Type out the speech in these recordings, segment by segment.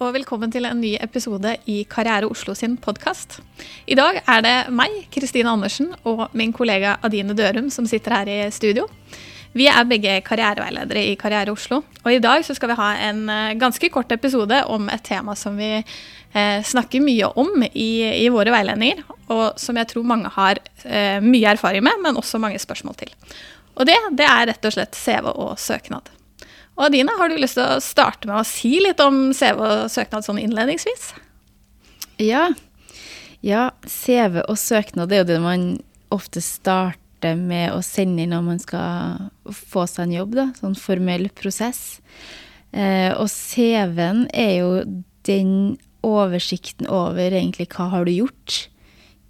og velkommen til en ny episode i Karriere Oslo sin podkast. I dag er det meg, Kristine Andersen, og min kollega Adine Dørum som sitter her i studio. Vi er begge karriereveiledere i Karriere Oslo, og i dag skal vi ha en eh, ganske kort episode om et tema som vi eh, snakker mye om i, i, våre veiledninger, og som jeg tror mange har eh, mye erfaring med, men også mange spørsmål til. Og det, det er rett og slett CV og søknad. Og Adina, har du lyst til å starte med å si litt om CV og søknad sånn innledningsvis? Ja. ja. CV og søknad er jo det man ofte starter med å sende inn når man skal få seg en jobb. da, Sånn formell prosess. Eh, og CV-en er jo den oversikten over egentlig hva har du gjort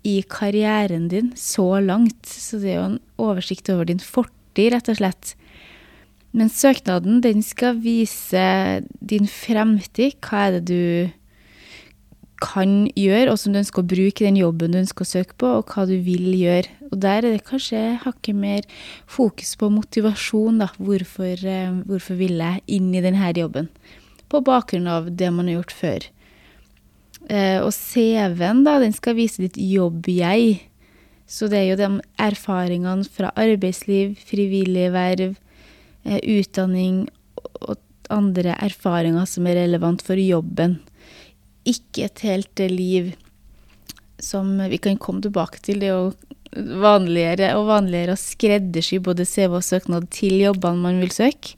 i karrieren din så langt. Så det er jo en oversikt over din fortid, rett og slett. Men søknaden den skal vise din fremtid. Hva er det du kan gjøre, og som du ønsker å bruke i den jobben du ønsker å søke på, og hva du vil gjøre. Og der er det kanskje hakket mer fokus på motivasjon, da. Hvorfor, eh, hvorfor vil jeg inn i denne jobben? På bakgrunn av det man har gjort før. Eh, og CV-en, da, den skal vise ditt jobb-jeg. Så det er jo de erfaringene fra arbeidsliv, frivillige verv, utdanning og andre erfaringer som er relevant for jobben. Ikke et helt eh, liv som vi kan komme tilbake til. Det er jo vanligere og vanligere å skreddersy både CV og søknad til jobbene man vil søke.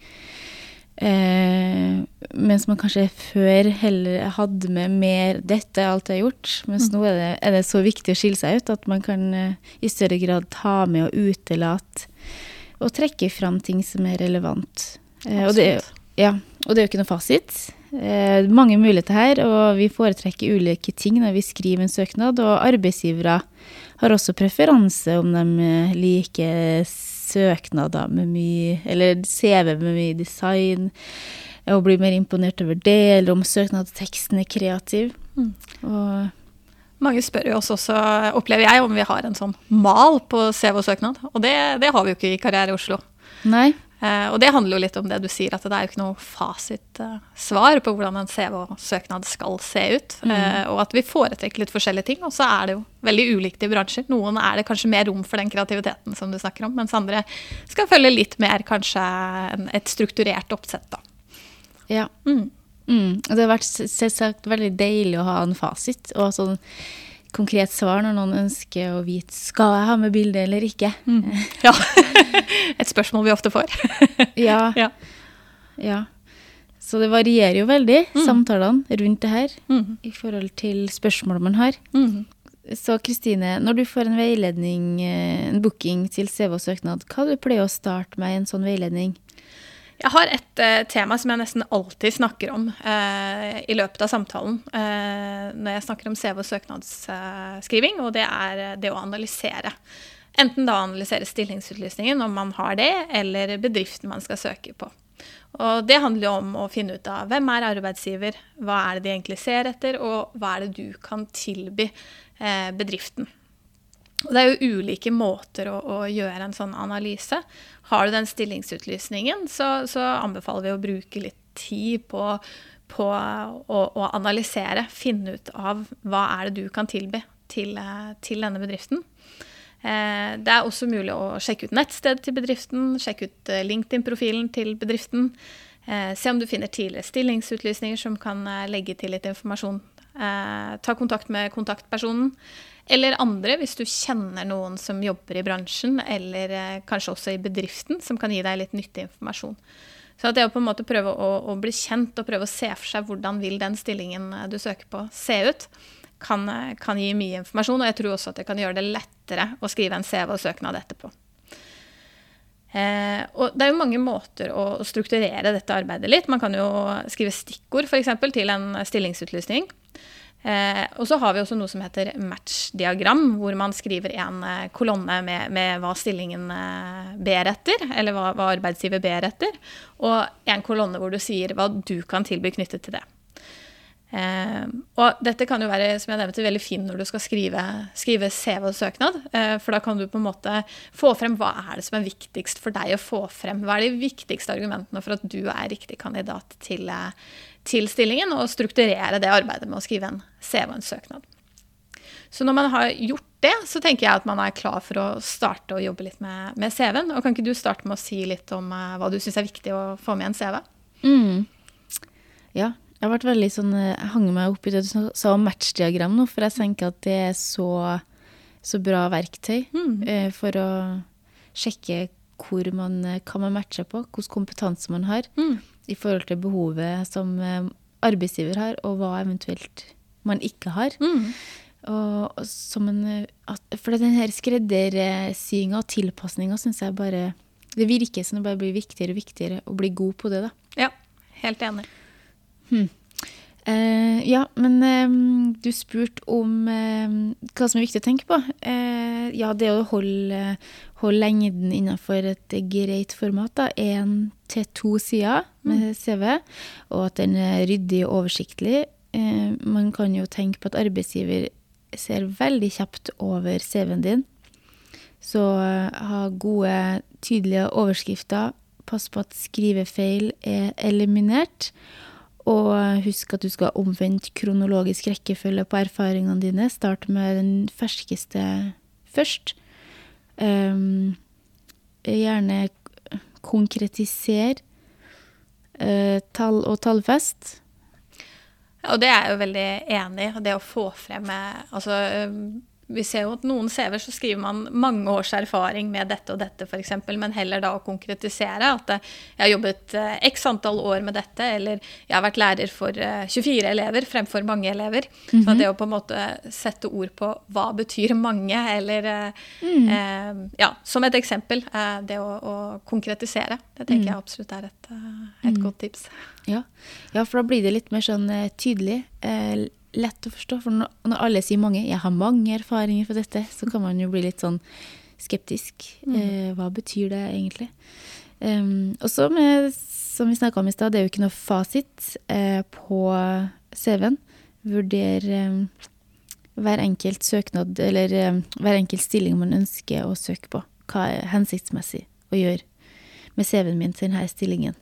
Eh, mens man kanskje før heller hadde med mer 'dette er alt jeg har gjort', mens mm. nå er det, er det, så viktig å skille seg ut at man kan eh, i større grad ta med og utelate og trekke fram ting som er relevant. Eh, og, det, ja, og, det, er jo ikke noe fasit. Eh, mange muligheter her, og vi foretrekker ulike ting når vi skriver en søknad. Og arbeidsgivere har også preferanse om de eh, liker søknader med mye Eller CV med mye design, og blir mer imponert over det, eller om søknadsteksten er kreativ. Mm. Og mange spør jo oss også, opplever jeg, om vi har en sånn mal på CV-søknad. Og det, det har vi jo ikke i Karriere i Oslo. Nei. Eh, og det handler jo litt om det du sier, at det er jo ikke noe fasitsvar eh, på hvordan en CV-søknad skal se ut. Mm. Eh, og at vi foretrekker litt forskjellige ting. Og så er det jo veldig ulikt i bransjer. Noen er det kanskje mer rom for den kreativiteten som du snakker om, mens andre skal følge litt mer kanskje en, et strukturert oppsett, da. Ja. Mm. Mm. Og det har vært selvsagt veldig deilig å ha en fasit og sånn konkret svar når noen ønsker å vite skal jeg ha med bilde eller ikke. Mm. Ja. Et spørsmål vi ofte får. ja. ja. ja. Så det varierer jo veldig, mm. samtalene rundt det her, mm. i forhold til spørsmål man har. Mm. Så Kristine, når du får en veiledning, eh, en booking til CV og søknad, hva du pleier å starte med i en sånn veiledning? Jeg har et uh, tema som jeg nesten alltid snakker om uh, i løpet av samtalen uh, når jeg snakker om CV- og søknadsskriving, og det er det å analysere. Enten da analysere stillingsutlysningen, om man har det, eller bedriften man skal søke på. Og det handler jo om å finne ut av hvem er arbeidsgiver, hva er det de egentlig ser etter, og hva er det du kan tilby bedriften. Og det er jo ulike måter å, å, gjøre en sånn analyse. Har du den stillingsutlysningen, så, så anbefaler vi å bruke litt tid på, på å, å, analysere. Finne ut av hva er det du kan tilby til, til denne bedriften. Eh, det er også mulig å sjekke ut nettstedet til bedriften, sjekke ut eh, LinkedIn-profilen til bedriften. Eh, se om du finner tidligere stillingsutlysninger som kan legge til litt informasjon. Ta kontakt med kontaktpersonen. Eller andre, hvis du kjenner noen som jobber i bransjen, eller eh, kanskje også i bedriften, som kan gi deg litt nyttig informasjon. Så det å på en måte prøve å, å, bli kjent og prøve å se for seg hvordan vil den stillingen eh, du søker på, se ut, kan, eh, kan gi mye informasjon. Og jeg tror også at det kan gjøre det lettere å skrive en CV og søknad etterpå. Eh, og det er jo mange måter å, strukturere dette arbeidet litt. Man kan jo skrive stikkord f.eks. til en stillingsutlysning. Eh, og så har vi også noe som heter match-diagram, hvor man skriver en eh, kolonne med, med, hva stillingen eh, ber etter, eller hva, hva, arbeidsgiver ber etter, og en kolonne hvor du sier hva du kan tilby knyttet til det. Eh, og dette kan jo være som jeg nevnte, veldig fint når du skal skrive, skrive CV og søknad. Eh, for da kan du på en måte få frem hva er det som er viktigst for deg å få frem. Hva er de viktigste argumentene for at du er riktig kandidat til, eh, til stillingen, og strukturere det arbeidet med å skrive en CV og en søknad. Så når man har gjort det, så tenker jeg at man er klar for å starte å jobbe litt med, med CV-en. Og kan ikke du starte med å si litt om uh, hva du syns er viktig å få med en CV? Mm. Ja, jeg har vært veldig sånn Jeg eh, hang meg opp i det du sa om matchdiagram nå, for jeg tenker at det er så, så bra verktøy mm. uh, for å sjekke hvor man, hva man matcher på, hvilken kompetanse man har mm. i forhold til behovet som arbeidsgiver har, og hva eventuelt man ikke har. Mm. Og, som en, at, for den her skreddersyinga og tilpasninga syns jeg bare Det virker som det bare blir viktigere og viktigere å bli god på det, da. Ja, helt enig. Hmm. Eh, ja, men eh, du spurte om eh, hva som er viktig å tenke på. Uh, ja, det å holde, holde lengden innenfor et greit format. da, Én til to sider med mm. CV, og at den er ryddig og oversiktlig. Uh, man kan jo tenke på at arbeidsgiver ser veldig kjapt over CV-en din. Så ha gode, tydelige overskrifter. Pass på at skrivefeil er eliminert. Og husk at du skal ha omvendt kronologisk rekkefølge på erfaringene dine. Start med den ferskeste først. Um, gjerne konkretiser uh, tall og tallfest. Og det er jeg jo veldig enig i. Det å få frem altså, vi ser jo at noen CV-er så skriver man mange års erfaring med dette og dette, f.eks., men heller da å konkretisere at jeg har jobbet eh, x antall år med dette, eller jeg har vært lærer for 24 eh, elever fremfor mange elever. Mm -hmm. Så mhm. det å på en måte sette ord på hva betyr mange, eller mm. eh, Ja, som et eksempel. Eh, det å, å, konkretisere. Det tenker mm. jeg absolutt er et, et mm. godt tips. Ja. ja. for da blir det litt mer sånn tydelig. Eh, lett å forstå. For når, alle sier mange, 'jeg har mange erfaringer for dette', så kan man jo bli litt sånn skeptisk. Mm. Eh, hva betyr det egentlig? Um, og så, som vi snakka om i stad, det er jo ikke noe fasit eh, på CV-en. Vurder eh, hver enkelt søknad, eller hver enkelt stilling man ønsker å søke på. Hva er hensiktsmessig å gjøre med CV-en min til denne stillingen?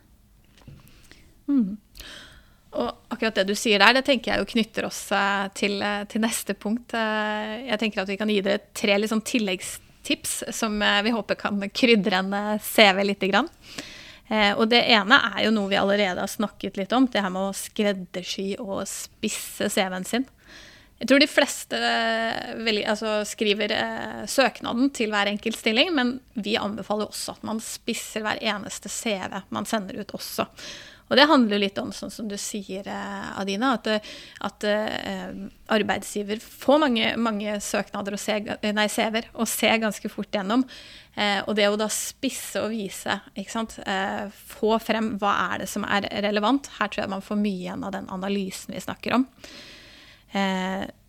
Mm. Og akkurat det du sier der, det tenker jeg jo knytter oss eh, til, eh, til neste punkt. Eh, jeg tenker at vi kan gi dere tre liksom tilleggstips som vi håper kan krydre en CV lite grann. Og det ene er jo noe vi allerede har snakket litt om, det her med å skreddersy og spisse CV-en sin. Jeg tror de fleste altså, skriver søknaden til hver enkelt stilling, men vi anbefaler også at man spisser hver eneste CV man sender ut også. Og det handler litt om, sånn som du sier, eh, Adina, at, eh, at uh, arbeidsgiver får mange, mange søknader og nei, CV-er og ser ganske fort gjennom. Uh, og det å da spisse og vise? Uh, få frem hva er det som er relevant. Her tror jeg man får mye igjen av den analysen vi snakker om.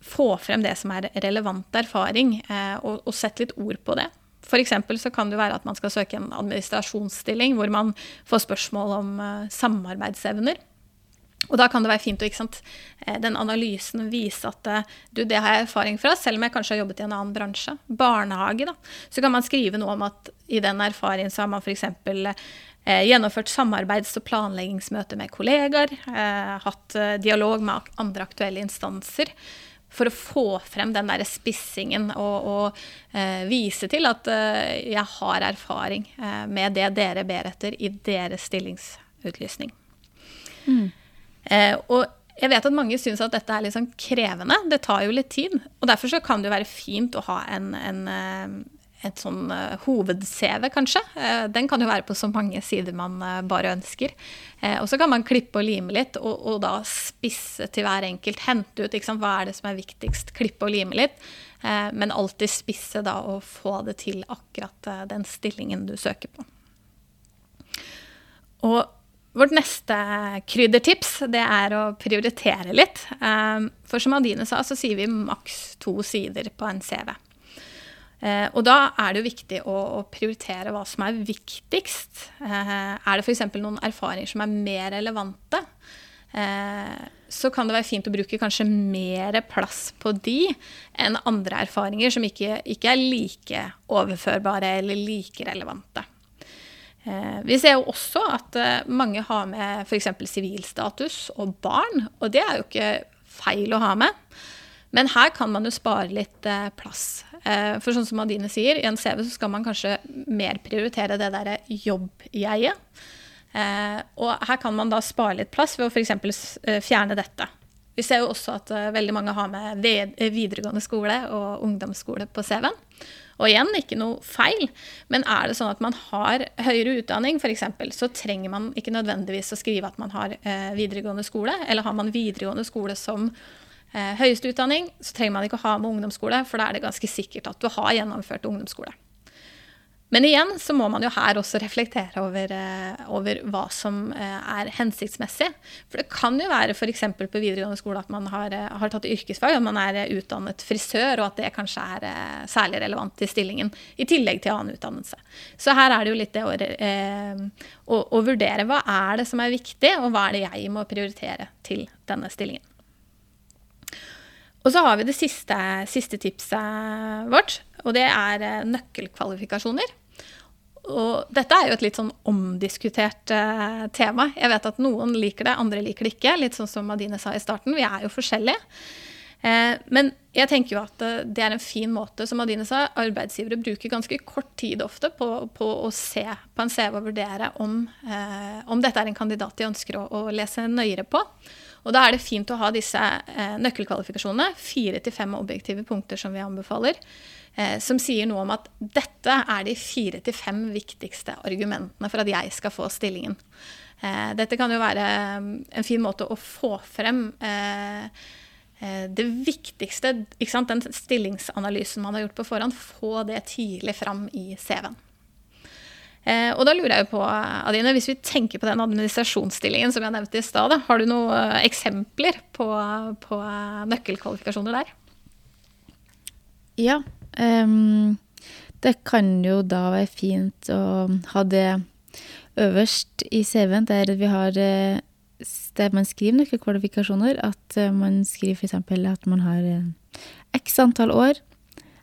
få frem det som er relevant erfaring, og, og sette litt ord på det. F.eks. så kan det være at man skal søke en administrasjonsstilling hvor man får spørsmål om uh, samarbeidsevner. Og da kan det være fint å sant, eh, den analysen vise at eh, du, det har jeg erfaring fra, selv om jeg kanskje har jobbet i en annen bransje. Barnehage, da. Så kan man skrive noe om at i den erfaringen så har man f.eks. Eh, gjennomført samarbeids- og planleggingsmøter med kollegaer. Eh, hatt dialog med andre aktuelle instanser for å få frem den der spissingen og, og eh, vise til at eh, jeg har erfaring eh, med det dere ber etter i deres stillingsutlysning. Mm. Eh, og jeg vet at mange syns at dette er litt sånn krevende. Det tar jo litt tid. Og derfor så kan det jo være fint å ha en, en, eh, et sånn uh, hoved-CV, kanskje. Uh, den kan jo være på så mange sider man uh, bare ønsker. og så kan man klippe og lime litt, og, og da spisse til hver enkelt. Hente ut sant, hva er det som er viktigst. Klippe og lime litt. men alltid spisse da og få det til akkurat den stillingen du søker på. Og vårt neste kryddertips det er å prioritere litt. For som Adine sa, så sier vi maks to sider på en CV. Eh, og da er det jo viktig å, å prioritere hva som er viktigst. Eh, er det f.eks. noen erfaringer som er mer relevante? eh, så kan det være fint å bruke kanskje mer plass på de enn andre erfaringer som ikke, ikke er like overførbare eller like relevante. Eh, vi ser jo også at eh, mange har med f.eks. sivilstatus og barn, og det er jo ikke feil å ha med. Men her kan man jo spare litt eh, plass. For sånn som Adine sier, i en CV så skal man kanskje mer prioritere det derre jobb-jeget. Eh, og her kan man da spare litt plass ved å f.eks. Eh, fjerne dette. Vi ser jo også at uh, veldig mange har med videregående skole og ungdomsskole på CV-en. Og igjen, ikke noe feil, men er det sånn at man har høyere utdanning f.eks., så trenger man ikke nødvendigvis å skrive at man har uh, videregående skole. Eller har man videregående skole som uh, høyeste utdanning, så trenger man ikke å ha med ungdomsskole, for da er det ganske sikkert at du har gjennomført ungdomsskole. Men igjen så må man jo her også reflektere over, eh, over hva som eh, er hensiktsmessig. For det kan jo være f.eks. på videregående skole at man har, eh, har, tatt yrkesfag, og man er utdannet frisør, og at det kanskje er særlig relevant i stillingen, i tillegg til annen utdannelse. Så her er det jo litt det å, å, å vurdere hva er det som er viktig, og hva er det jeg må prioritere til denne stillingen. Og så har vi det siste, siste tipset vårt, og det er nøkkelkvalifikasjoner. Og dette er jo et litt sånn omdiskutert uh, tema. Jeg vet at noen liker det, andre liker det ikke. Litt sånn som Madine sa i starten, vi er jo forskjellige. Uh, men jeg tenker jo at uh, det er en fin måte, som Madine sa. Arbeidsgivere bruker ganske kort tid ofte på, på å se på en CV og vurdere om, om, dette er en kandidat de ønsker å, å, lese nøyere på. Og da er det fint å ha disse nøkkelkvalifikasjonene. Fire til fem objektive punkter som vi anbefaler eh, som sier noe om at dette er de fire til fem viktigste argumentene for at jeg skal få stillingen. Eh, dette kan jo være mm, en fin måte å få frem eh, eh det viktigste, den stillingsanalysen man har gjort på forhånd, få det tidlig fram i CV-en. Eh, og da lurer jeg på, Adine, hvis vi tenker på den administrasjonsstillingen som jeg nevnte i stad, har du noen eh, eksempler på, på nøkkelkvalifikasjoner der? Ja, Um, det kan jo da være fint å ha det øverst i CV-en, der vi har eh, der man skriver nøkkelkvalifikasjoner. At eh, man skriver f.eks. at man har eh, x antall år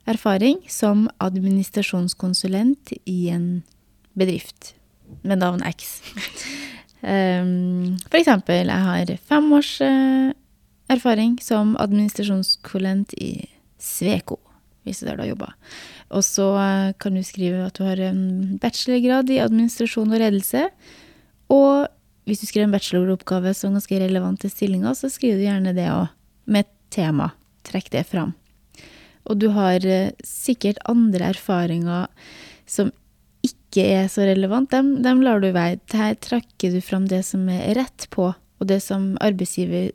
erfaring som administrasjonskonsulent i en bedrift med navn X. Um, for eksempel, jeg har fem års erfaring som administrasjonskolent i Sveko hvis det er der du har jobba. Og så uh, kan du skrive at du har en bachelorgrad i administrasjon og ledelse. Og hvis du skriver en bacheloroppgave som er ganske relevant til stillinga, så skriver du gjerne det òg, med et tema. Trekk det fram. Og du har eh, sikkert andre erfaringer som ikke er så relevant. Dem, dem lar du være. Her trekker du fram det som er rett på, og det som arbeidsgiver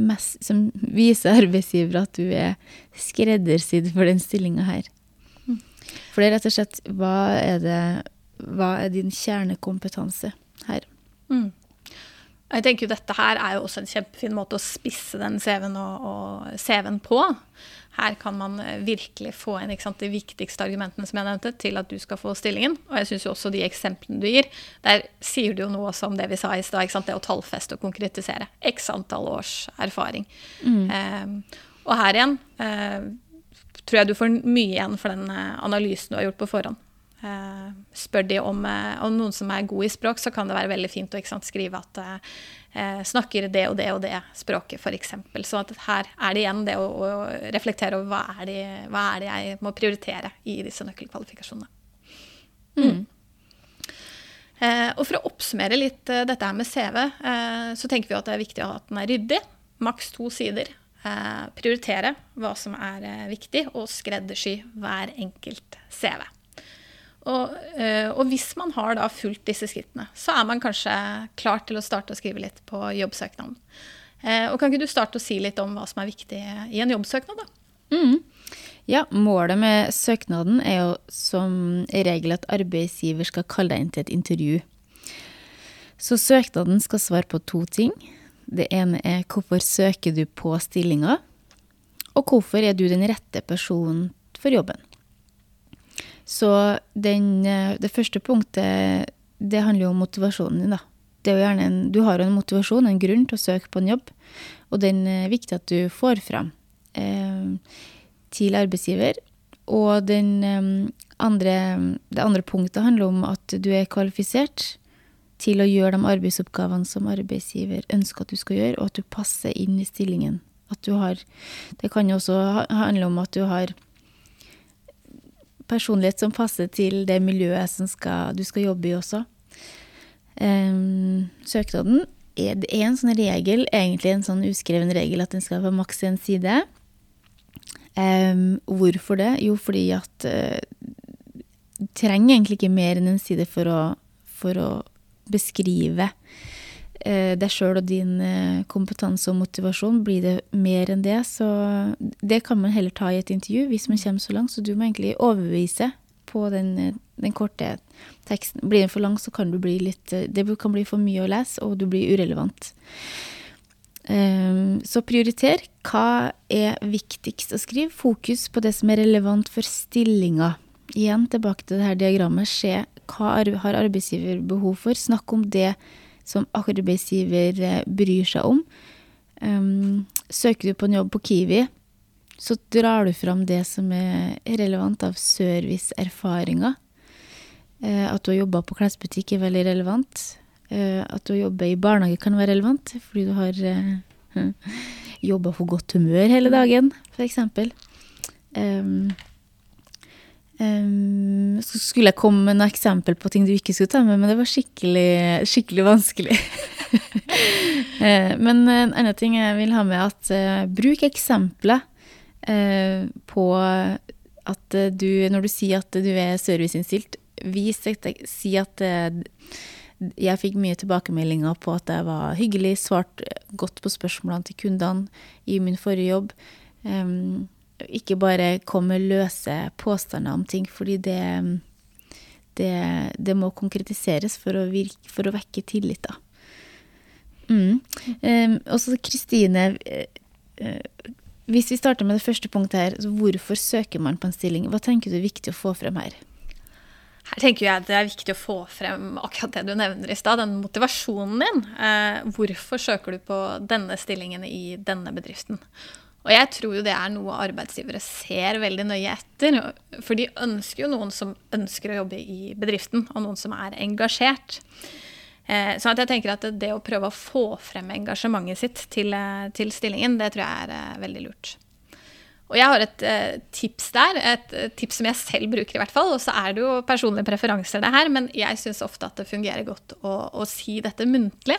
mest, som viser arbeidsgiver at du er skreddersydd for den stillinga her. Mm. For det er rett og slett hva er, det, hva er din kjernekompetanse her? Mm. Jeg tenker jo Dette her er jo også en kjempefin måte å spisse den CV-en CV på. Her kan man eh, virkelig få inn de viktigste argumentene som jeg nevnte, til at du skal få stillingen. Og jeg syns også de eksemplene du gir, der sier du jo noe om det vi sa i stad. Det å tallfeste og konkretisere. X antall års erfaring. Mm. Eh, og her igjen eh, tror jeg du får mye igjen for den eh, analysen du har gjort på forhånd. Eh, spør de om, eh, om, noen som er god i språk, så kan det være veldig fint å sant, skrive at eh, snakker det og det og det språket, f.eks. Så at her er det igjen det å, å reflektere over hva er, det, hva er, det, jeg må prioritere i disse nøkkelkvalifikasjonene. Mm. Eh, og for å oppsummere litt eh, dette her med CV, eh, så tenker vi at det er viktig at den er ryddig. Maks to sider. prioritere hva som er viktig, og skreddersy hver enkelt CV. Og, eh, og, hvis man har da fulgt disse skrittene, så er man kanskje klar til å starte å skrive litt på jobbsøknaden. Eh, og kan ikke du starte å si litt om hva som er viktig i en jobbsøknad, da? Mm. Ja, målet med søknaden er jo som regel at arbeidsgiver skal kalle deg inn til et intervju. Så søknaden skal svare på to ting. Det ene er hvorfor søker du på stillinga, og hvorfor er du den rette personen for jobben. Så den, eh, det første punktet, det handler jo om motivasjonen din, da. det er jo gjerne en, du har jo en motivasjon, en grunn til å søke på en jobb, og den er viktig at du får fram eh, til arbeidsgiver. Og den eh, andre, det andre punktet handler om at du er kvalifisert til å gjøre de arbeidsoppgavene som arbeidsgiver ønsker at du skal gjøre, og at du passer inn i stillingen. At du har Det kan jo også handle om at du har personlighet som passer til det miljøet som skal, du skal jobbe i også. Um, søknaden er, det en sånn regel, egentlig en sånn uskreven regel, at den skal være maks én side. Um, hvorfor det? Jo, fordi at uh, du trenger egentlig ikke mer enn en side for å, for å beskrive uh, deg sjøl og din uh, kompetanse og motivasjon. Blir det mer enn det, så det kan man heller ta i et intervju hvis man kommer så langt. Så du må egentlig overbevise på den, den, korte teksten. Blir den for lang, så kan du bli litt Det kan bli for mye å lese, og du blir urelevant. Så prioriter. Hva er viktigst å skrive? Fokus på det som er relevant for stillinga. Igjen tilbake til det her diagrammet. Se hva har arbeidsgiver behov for. Snakk om det som arbeidsgiver eh, bryr seg om. Um, søker du på en jobb på Kiwi, så drar du fram det som er relevant av serviceerfaringer. Uh, at du har jobba på klesbutikk er veldig relevant. Uh, at du har jobba i barnehage kan være relevant, fordi du har uh, jobba for godt humør hele dagen, f.eks. Um, um, så skulle jeg komme med noen eksempel på ting du ikke skulle ta med, men det var skikkelig, skikkelig vanskelig. men en annen ting jeg vil ha med, at uh, bruk eksempler uh, på at du, når du sier at du er serviceinnstilt, vis. Si at eh, jeg fikk mye tilbakemeldinger på at jeg var hyggelig, svart godt på spørsmålene til kundene i min forrige jobb. Um, ikke bare kom med løse påstander om ting, fordi det, det, det må konkretiseres for å, virke, for å, vekke tillit, da. Mm. Um, og så Kristine, uh, hvis vi starter med det første punktet her, hvorfor søker man på en stilling? Hva tenker du er viktig å få frem her? Her tenker jeg det er viktig å få frem akkurat det du nevner i stad, den motivasjonen din. Eh, hvorfor søker du på denne stillingen i denne bedriften? Og jeg tror jo det er noe arbeidsgivere ser veldig nøye etter. For de ønsker jo noen som ønsker å jobbe i bedriften, og noen som er engasjert. Eh, så jeg tenker at det å prøve å få frem engasjementet sitt til, eh, til stillingen, det tror jeg er eh, veldig lurt. Og jeg har et eh, tips der, et eh, tips som jeg selv bruker i hvert fall. Og så er det jo personlige preferanser, det her, men jeg syns ofte at det fungerer godt å, å, si dette muntlig.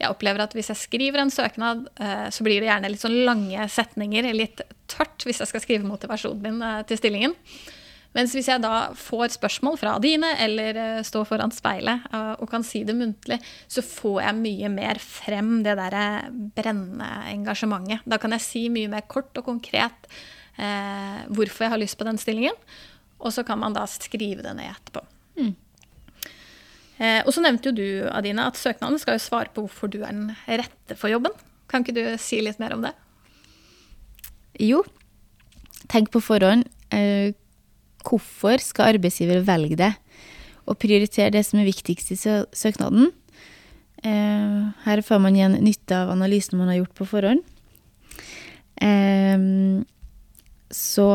Jeg opplever at hvis jeg skriver en søknad, eh, så blir det gjerne litt sånn lange setninger, litt tørt hvis jeg skal skrive motivasjonen min til stillingen. Mens hvis jeg da får spørsmål fra dine, eller uh, står foran speilet uh, og kan si det muntlig, så får jeg mye mer frem det derre brennende engasjementet. Da kan jeg si mye mer kort og konkret uh, hvorfor jeg har lyst på den stillingen. Og så kan man da skrive det ned etterpå. Mm. og så nevnte jo du, Adina, at søknaden skal jo svare på hvorfor du er den rette for jobben. Kan ikke du si litt mer om det? Jo. Tenk på forhånd Hvorfor skal arbeidsgiver velge det? Og prioritere det som er viktigst i søknaden. Eh, her får man igjen nytte av analysen man har gjort på forhånd. Eh, så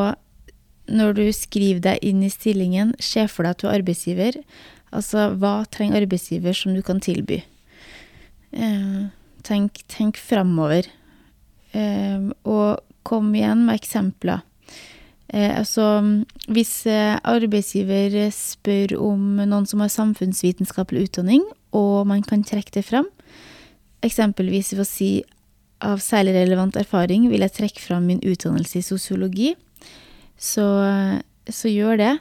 når du skriver deg inn i stillingen, se for deg at du er arbeidsgiver. Altså, hva trenger arbeidsgiver som du kan tilby? Eh, tenk, tenk framover. Og kom igjen med eksempler. Eh, altså, hvis eh, arbeidsgiver spør om noen som har samfunnsvitenskapelig utdanning, og man kan trekke det fram, eksempelvis ved å si av særlig relevant erfaring vil jeg trekke fram min utdannelse i sosiologi, så, så gjør det.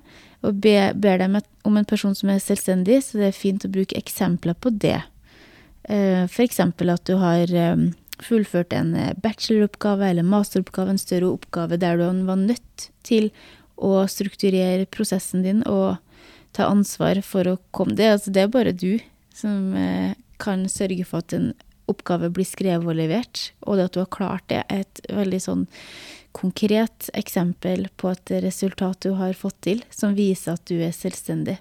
Og be, ber dem om en person som er selvstendig, så det er fint å bruke eksempler på det. F.eks. at du har eh, fullført en eh, bacheloroppgave eller masteroppgave, en større oppgave der du var nødt til å strukturere prosessen din og ta ansvar for å komme Det, altså, det er bare du som eh, kan sørge for at en oppgave blir skrevet og levert. Og det at du har klart det, er et veldig sånn konkret eksempel på et resultat du har fått til, som viser at du er selvstendig.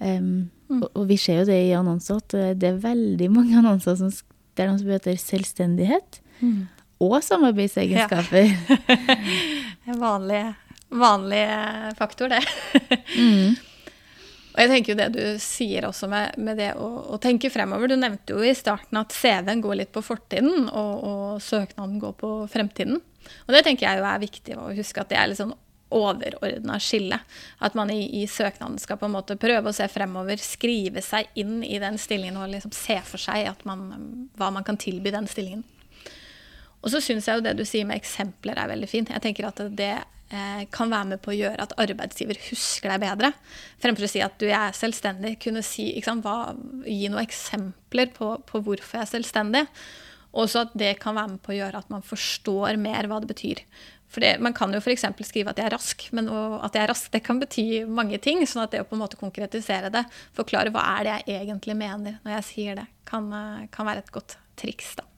Um, og, og, vi ser jo det i annonser at det er veldig mange annonser som, der noe som heter selvstendighet. Mm. Og samarbeidsegenskaper. Ja. en vanlig, vanlig faktor, det. mm. Og jeg tenker jo det du sier også med, med det å, å, tenke fremover. Du nevnte jo i starten at CV-en går litt på fortiden, og, og, søknaden går på fremtiden. Og det tenker jeg jo er viktig å huske at det er litt sånn overordna skille. At man i, i, søknaden skal på en måte prøve å se fremover, skrive seg inn i den stillingen og liksom se for seg man, hva man kan tilby den stillingen. Og så syns jeg jo det du sier med eksempler er veldig fint. Jeg tenker at det Eh, kan være med på å gjøre at arbeidsgiver husker deg bedre. Fremfor å si at du er selvstendig. Kunne si, sant, hva, gi noen eksempler på, på, hvorfor jeg er selvstendig. Også at det kan være med på å gjøre at man forstår mer hva det betyr. For det, Man kan jo f.eks. skrive at jeg er rask, men at jeg er rask det kan bety mange ting. sånn at det å på en måte konkretisere det, forklare hva er det jeg egentlig mener når jeg sier det, kan, eh, kan være et godt triks. da.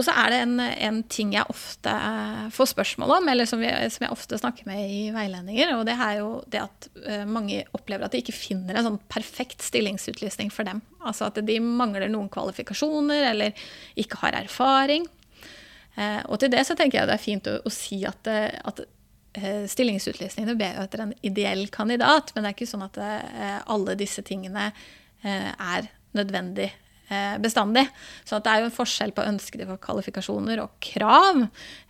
Og så er det en, en, ting jeg ofte eh, får spørsmål om, eller som, vi, som, jeg ofte snakker med i veiledninger, og det er jo det at uh, mange opplever at de ikke finner en sånn perfekt stillingsutlysning for dem. Altså at de mangler noen kvalifikasjoner eller ikke har erfaring. Uh, og til det så tenker jeg det er fint å, å si at, at uh, stillingsutlysningene ber jo etter en ideell kandidat, men det er ikke sånn at alle disse tingene er nødvendig Eh, bestandig. Så det er jo en forskjell på ønskede kvalifikasjoner og krav.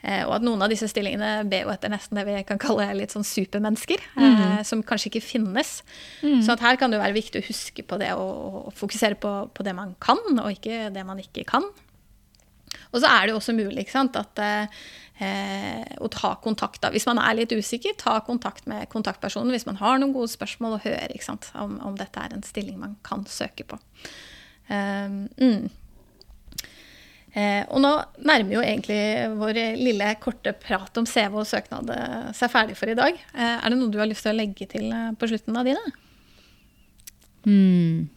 Eh, og at noen av disse stillingene ber jo etter nesten det vi kan kalle litt sånn supermennesker. Mm. Som kanskje ikke finnes. Mm. Så her kan det jo være viktig å huske på det og, fokusere på, på, det man kan, og ikke det man ikke kan. Og så er det jo også mulig sant, at eh, å ta kontakt. da. Hvis man er litt usikker, ta kontakt med kontaktpersonen hvis man har noen gode spørsmål, og høre sant, om, om dette er en stilling man kan søke på. Um, mm. Eh, og nå nærmer jo egentlig vår lille, korte prat om CV og søknad eh, seg ferdig for i dag. Eh, er det noe du har lyst til å legge til eh, på slutten av dine? Mm.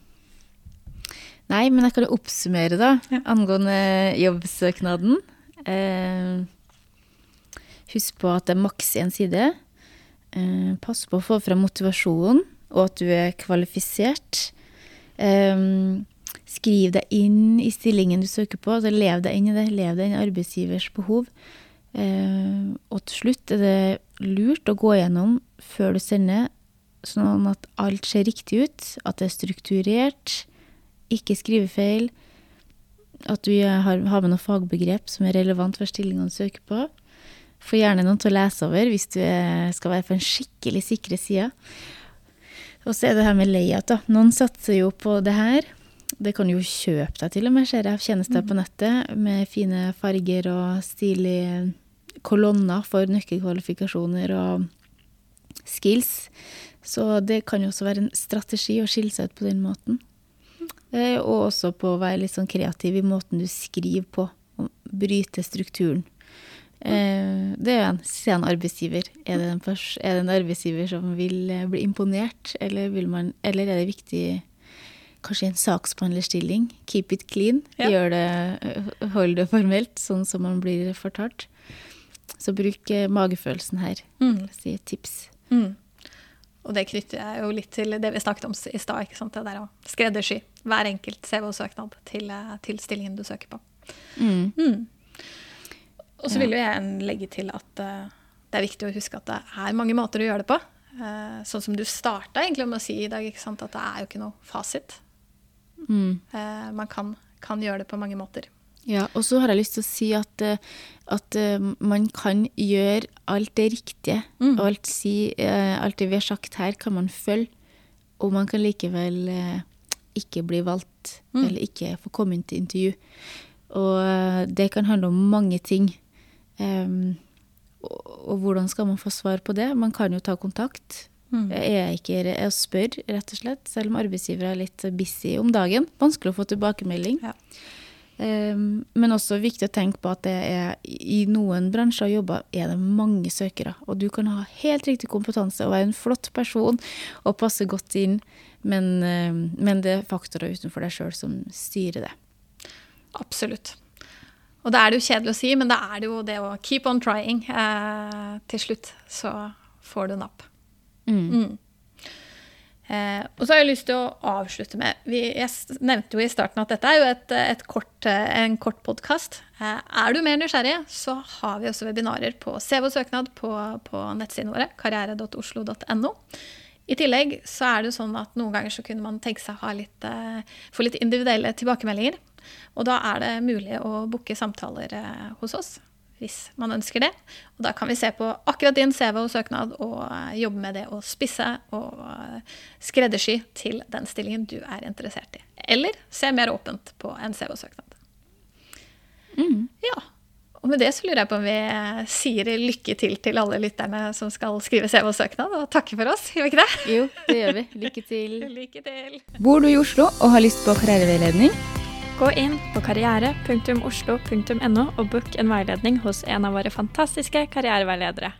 Nei, men jeg kan jo oppsummere, da, ja. angående jobbsøknaden. Eh, husk på at det er maks én side. Eh, pass på å få fram motivasjonen, og at du er kvalifisert. Eh, Skriv deg inn i stillingen du søker på. altså Lev deg inn i det. Lev deg inn i arbeidsgivers behov. Eh, og til slutt er det lurt å gå gjennom før du sender, sånn at alt ser riktig ut. At det er strukturert, ikke skrivefeil. At du har, har med noen fagbegrep som er relevant for stillingene du søker på. Få gjerne noen til å lese over hvis du skal være på en skikkelig sikre side. Og så er det her med layout, da. Noen satser jo på det her. Det kan du jo kjøpe deg til og med, ser jeg, tjenester mm. på nettet med fine farger og stilige kolonner for nøkkelkvalifikasjoner og skills. Så det kan jo også være en strategi å skille seg ut på den måten. Eh, og også på å være litt sånn kreativ i måten du skriver på. Og bryte strukturen. Eh, det er jo en, sen arbeidsgiver. Er det en, er det en arbeidsgiver som vil eh, bli imponert, eller, man, eller er det viktig kanskje en saksbehandlerstilling. Keep it clean. Ja. Gjør det, hold det formelt, sånn som man blir fortalt. Så bruk magefølelsen her. Mm. Si tips. Mm. Og det knytter jeg jo litt til det vi snakket om i stad. Det der å skreddersy hver enkelt CV-søknad til, eh, til, stillingen du søker på. Mm. mm. Og så vil jo jeg legge til at uh, det er viktig å huske at det er mange måter å gjøre det på. Uh, sånn som du starta med å si i dag, at det er jo ikke noe fasit. Mm. Uh, man kan, kan, gjøre det på mange måter. Ja, og så har jeg lyst til å si at, at man kan gjøre alt det riktige. Mm. Alt, si, alt, det vi har sagt her, kan man følge. Og man kan likevel ikke bli valgt, mm. eller ikke få komme inn til intervju. Og det kan handle om mange ting. Um, og, og, hvordan skal man få svar på det? Man kan jo ta kontakt. Mm. Jeg, ikke, jeg spør, rett og slett, selv om arbeidsgivere er litt busy om dagen. Vanskelig å få tilbakemelding. Ja. Um, men også viktig å tenke på at det er, i noen bransjer og jobber er det mange søkere. Og du kan ha helt riktig kompetanse og være en flott person og passe godt inn, men, um, men det er faktorer utenfor deg sjøl som styrer det. Absolutt. Og da er det jo kjedelig å si, men da er det jo det å keep on trying. Eh, til slutt så får du napp. Mm. Mm. Eh, og så har jeg lyst til å avslutte med vi, Jeg nevnte jo i starten at dette er jo et, et kort, eh, en kort podkast. Eh, er du mer nysgjerrig, så har vi også webinarer på CV og søknad på, på nettsidene våre, karriere.oslo.no. I tillegg så er det sånn at noen ganger så kunne man tenke seg å litt, eh, få litt individuelle tilbakemeldinger. Og da er det mulig å booke samtaler eh, hos oss hvis man ønsker det. Og da kan vi se på akkurat din CV og søknad og eh, jobbe med det å spisse og eh, skreddersy til den stillingen du er interessert i. Eller se mer åpent på en CV og søknad. Mm. Ja. Og med det så lurer jeg på om vi eh, sier lykke til til alle lytterne som skal skrive CV og søknad, og takker for oss, gjør vi ikke det? Jo, det gjør vi. Lykke til. lykke til. Bor du i Oslo og har lyst på karriereveiledning? Gå inn på karriere.oslo.no og book en veiledning hos en av våre fantastiske karriereveiledere.